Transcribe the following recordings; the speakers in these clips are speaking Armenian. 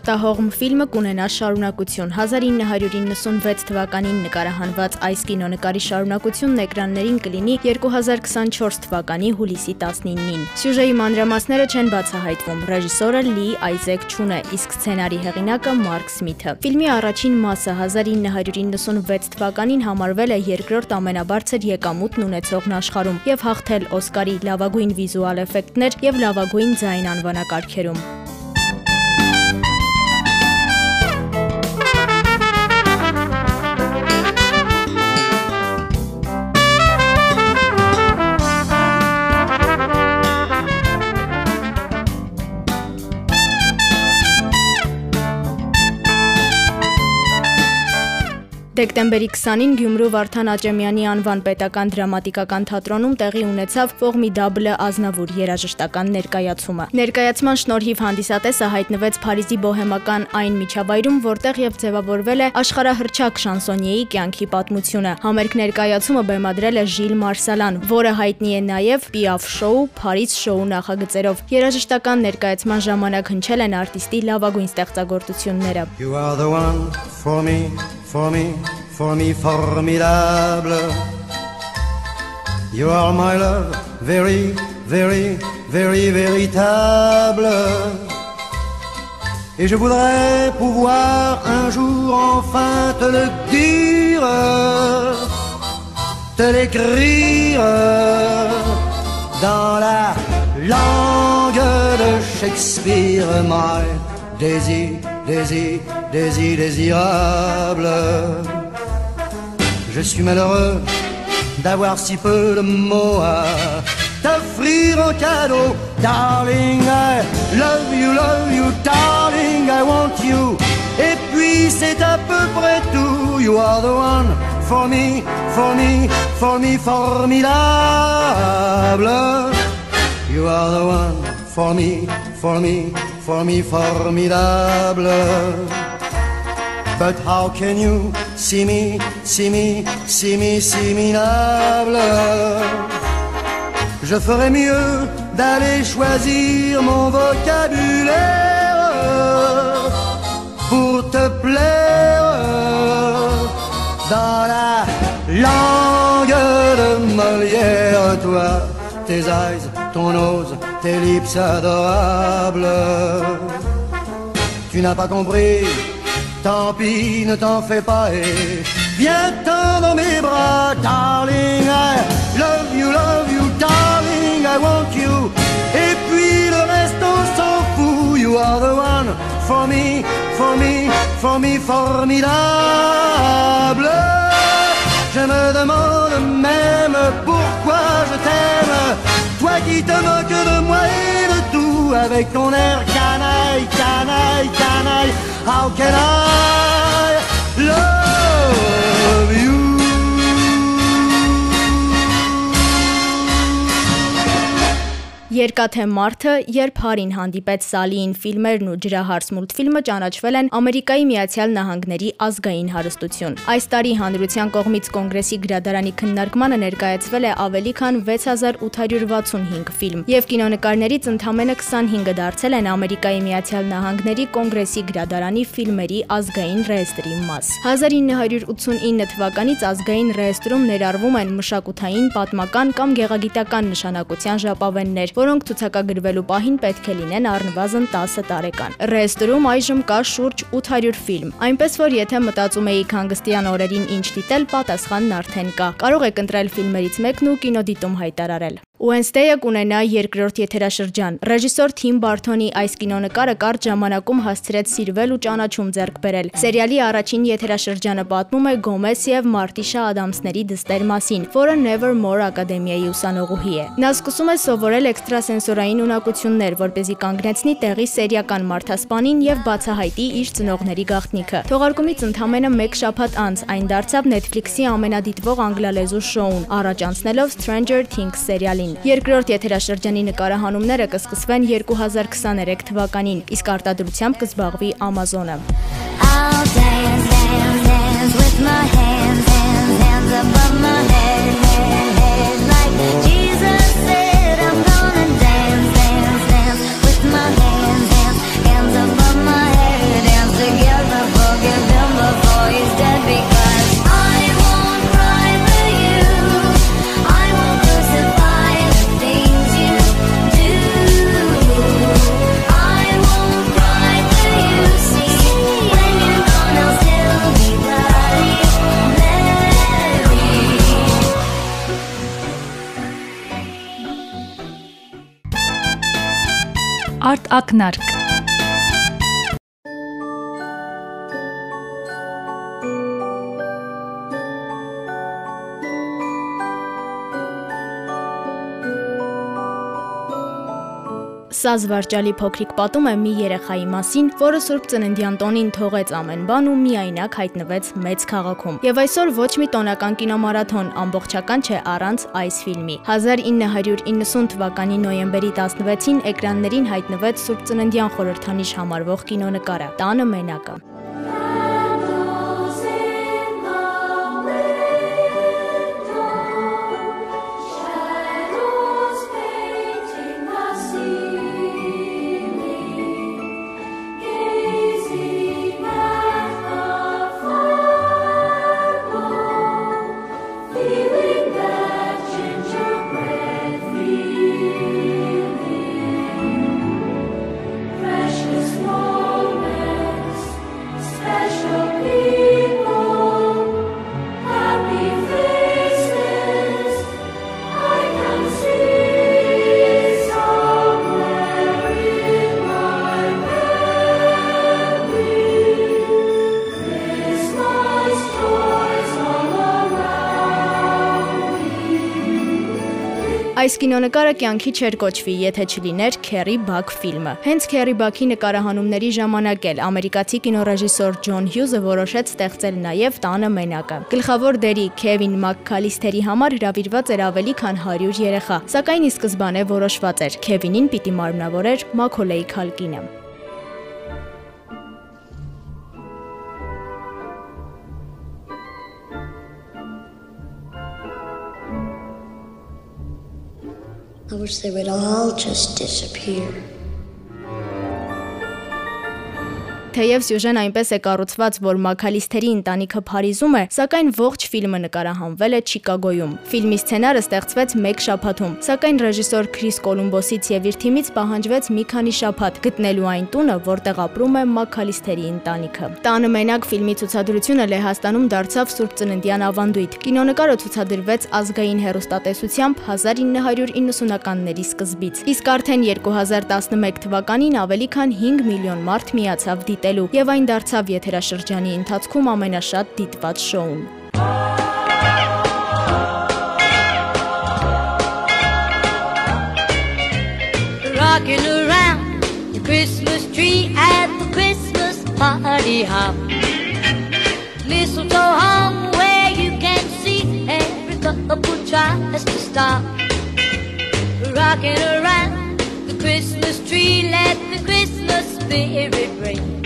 Պտտահողմ ֆիլմը կունենա շարունակություն։ 1996 թվականին նկարահանված այս կինոնկարի շարունակությունն էկրաններին կլինի 2024 թվականի հուլիսի 19-ին։ Սյուժեի մանրամասները չեն բացահայտվում։ Ռեժիսորը Լի Այզեք Չուն է, իսկ սցենարի հեղինակը Մարկ Սմիթը։ Ֆիլմի առաջին մասը 1996 թվականին համարվել է երկրորդ ամենաբարձր եկամուտն ունեցողն աշխարհում եւ հաղթել Օսկարի լավագույն վիզուալ էֆեկտներ եւ լավագույն ձայն անվանակարգերում։ Դեկտեմբերի 20-ին Գյումրու Վարդան Աճեմյանի անվան պետական դրամատիկական թատրոնում տեղի ունեցավ Ֆորմիդաբլը Ազնավուր երաժշտական ներկայացումը։ Ներկայացման շնորհիվ հանդիսատեսը հայտնվեց Փարիզի բոհեմական այն միջավայրում, որտեղ եւ ձևավորվել է աշխարհահռչակ շանսոնիեի կյանքի պատմությունը։ Համերգ ներկայացումը բեմադրել է Ժիլ Մարսալան, որը հայտնի է նաեւ Պիաֆ շոու, Փարիզ շոու նախագծերով։ Երաժշտական ներկայացման ժամանակ հնչել են արտիստի լավագույն ստեղծագործությունները։ You are the one for me for me, for me formidable. You are my love, very, very, very véritable. Et je voudrais pouvoir un jour enfin te le dire, te l'écrire dans la langue de Shakespeare, my désir, désir, désir désirable. Je suis malheureux d'avoir si peu de mots à t'offrir en cadeau. Darling, I love you, love you, darling, I want you. Et puis c'est à peu près tout. You are the one for me, for me, for me, formidable. You are the one for me, for me, formidable. But how can you see me, see me, see me, see me Je ferais mieux d'aller choisir mon vocabulaire pour te plaire dans la langue de Molière, toi, tes eyes, ton nose, tes lips adorables. Tu n'as pas compris Tant pis, ne t'en fais pas et viens-t'en dans mes bras, darling. I love you, love you, darling. I want you. Et puis le reste, on s'en fout. You are the one for me, for me, for me, formidable. Avec ton air canaille, canaille, canaille. How can I Երկաթե մարդը, երբ Հարին հանդիպեց Սալիին ֆիլմերն ու ջրահարս մուլտֆիլմը ճանաչվել են Ամերիկայի Միացյալ Նահանգների ազգային հարստություն։ Այս տարի հանրության կողմից կոնգրեսի գրադարանի քննարկմանը ներկայացվել է ավելի քան 6865 ֆիլմ, եւ կինոնկարներից ընդամենը 25-ը դարձել են Ամերիկայի Միացյալ Նահանգների կոնգրեսի գրադարանի ֆիլմերի ազգային ռեեստրի մաս։ 1989 թվականից ազգային ռեեստրում ներառվում են մշակութային, պատմական կամ գեղագիտական նշանակության ժապավեններ, որոնք ցուցակագրվելու պահին պետք է լինեն առնվազն 10 տարեկան։ Ռեեստրում այժմ կա շուրջ 800 ֆիլմ, այնպես որ եթե մտածում եք հանգստյան օրերին ինչ դիտել, պատասխանն արդեն կա։ Կարող եք ընտրել ֆիլմերից մեկն ու կինոդիտում հայտարարել։ Wednesday-ը կունենա երկրորդ եթերաշրջան։ Ռեժիսոր Թիմ Բարթոնի այս կինոնկարը կարճ ժամանակում հասցրեց սիրվել ու ճանաչում ձեռք բերել։ Սերիալի առաջին եթերաշրջանը պատմում է Գոմես եւ Մարտիշա Ադամսների դստեր մասին, որը Nevermore ակադեմիայի ուսանողուհի է։ Նա սկսում է սովորել էքստրասենսորային ունակություններ, որ เป զի կանգնեցնի տեղի սերիական մարդասպանին եւ բացահայտի իր ծնողների գաղտնիքը։ Թողարկումից ընդամենը 1 շաբաթ անց այն դարձավ Netflix-ի ամենադիտվող անգլալեզու շոուն, առաջ անցնելով Stranger Things սերիալին Երկրորդ եթերաշրջանի նկարահանումները կսկսվեն 2023 թվականին, իսկ արտադրությամբ կզբաղվի Amazon-ը։ I'll dance, Art Aknar. Սա զվարճալի փոքրիկ պատում է մի երեխայի մասին, որը Սուրբ Ծննդյան տոնին թողեց ամեն բան ու միայնակ հայտնվեց մեծ քաղաքում։ Եվ այսօր ոչ մի տոնական կինոմարաթոն ամբողջական չէ առանց այս ֆիլմի։ 1990 թվականի նոյեմբերի 16-ին էկրաններին հայտնվեց Սուրբ Ծննդյան խորհրդանիշ համարվող կինոնկարը՝ Տանը մենակը։ Այս կինոնկարը կյանքի չէր կոչվի, եթե չլիներ Քերի Բակ ֆիլմը։ Հենց Քերի Բաքի նկարահանումների ժամանակ էլ ամերիկացի կինոռեժիսոր Ջոն Հյուզը որոշեց ստեղծել նաև տանը մենակը։ Գլխավոր դերի Քևին Մակքալիստերի համար հրավիրված էր ավելի քան 100 երեխա, սակայն ի սկզբանե որոշված էր Քևինին պիտի մարմնավորեր Մաքոլեի Քալկինը։ I wish they would all just disappear. Թեև սյուժեն այնպես է կառուցված, որ Մաքալիստերի ընտանիքը Փարիզում է, սակայն ողջ ֆիլմը նկարահանվել է Չիկագոյում։ Ֆիլմի սցենարը ստեղծվեց 1 շաբաթում, սակայն ռեժիսոր Քրիս Կոլումբոսից եւ իր թիմից պահանջվեց մի քանի շաբաթ գտնելու այն տունը, որտեղ ապրում է Մաքալիստերի ընտանիքը։ Տանը մենակ ֆիլմի ցուցադրությունը Լեհաստանում դարձավ Սուրբ Ծննդյան ավանդույթ։ Կինոնկարը ցուցադրվեց ազգային հերոստատեսությամբ 1990-ականների սկզբից։ Իսկ արդեն 2011 թվականին ավելի քան 5 միլիոն մարդ միացավ դիտել դիտելու եւ այն դարձավ եթերաշրջանի ընթացքում ամենաշատ դիտված շոուն։ Rocking around the Christmas tree at the Christmas party hop. Mistletoe hung where you can see every couple tries to stop. Rocking around the Christmas tree, let the Christmas spirit ring.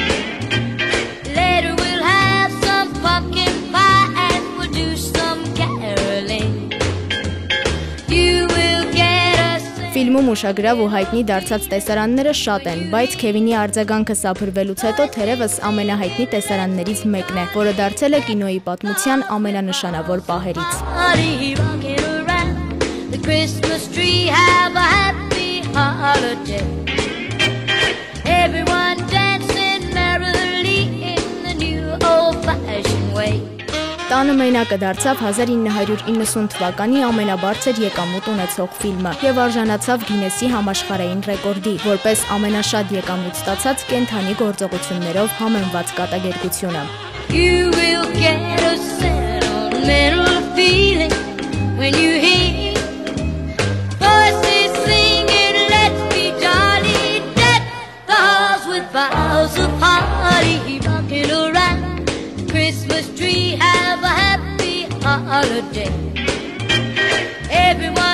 Ֆիլմում ուշագրավ ու հայտնի դարձած տեսարանները շատ են, բայց Քևինի արձագանքը սափրվելուց հետո թերևս ամենահայտնի տեսարաններից մեկն է, որը դարձել է կինոյի պատմության ամենանշանավոր պահերից։ Everyone dancing merrily in the new Տանը մենակը դարձավ 1990 թվականի ամենաբարձր եկամուտ ունեցող ֆիլմը եւ արժանացավ Գինեսի համաշխարհային ռեկորդի, որպես ամենաշատ եկամուտ ստացած կենթանի գործողություններով համեմված կատակերգությունը։ You will get a sentimental feeling when you hear Christmas tree, have a happy holiday. Everyone